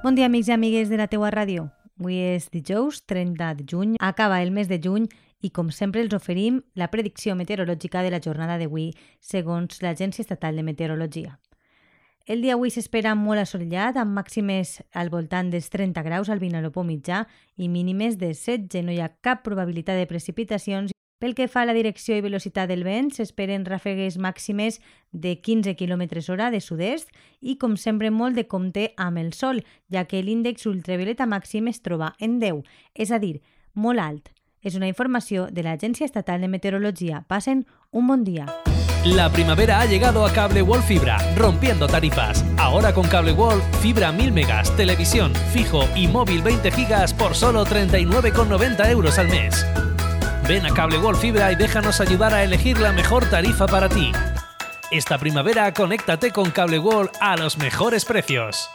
Bon dia, amics i amigues de la teua ràdio. Avui és dijous, 30 de juny. Acaba el mes de juny i, com sempre, els oferim la predicció meteorològica de la jornada d'avui, segons l'Agència Estatal de Meteorologia. El dia avui s'espera molt assolellat, amb màximes al voltant dels 30 graus al Vinalopó mitjà i mínimes de 16. No hi ha cap probabilitat de precipitacions pel que fa a la direcció i velocitat del vent, s'esperen ràfegues màximes de 15 km hora de sud-est i, com sempre, molt de compte amb el sol, ja que l'índex ultravioleta màxim es troba en 10, és a dir, molt alt. És una informació de l'Agència Estatal de Meteorologia. Passen un bon dia. La primavera ha llegado a Cable World Fibra, rompiendo tarifas. Ahora con Cable World, fibra 1000 megas, televisión, fijo y móvil 20 gigas por solo 39,90 euros al mes. Ven a Cable World Fibra y déjanos ayudar a elegir la mejor tarifa para ti. Esta primavera conéctate con Cable World a los mejores precios.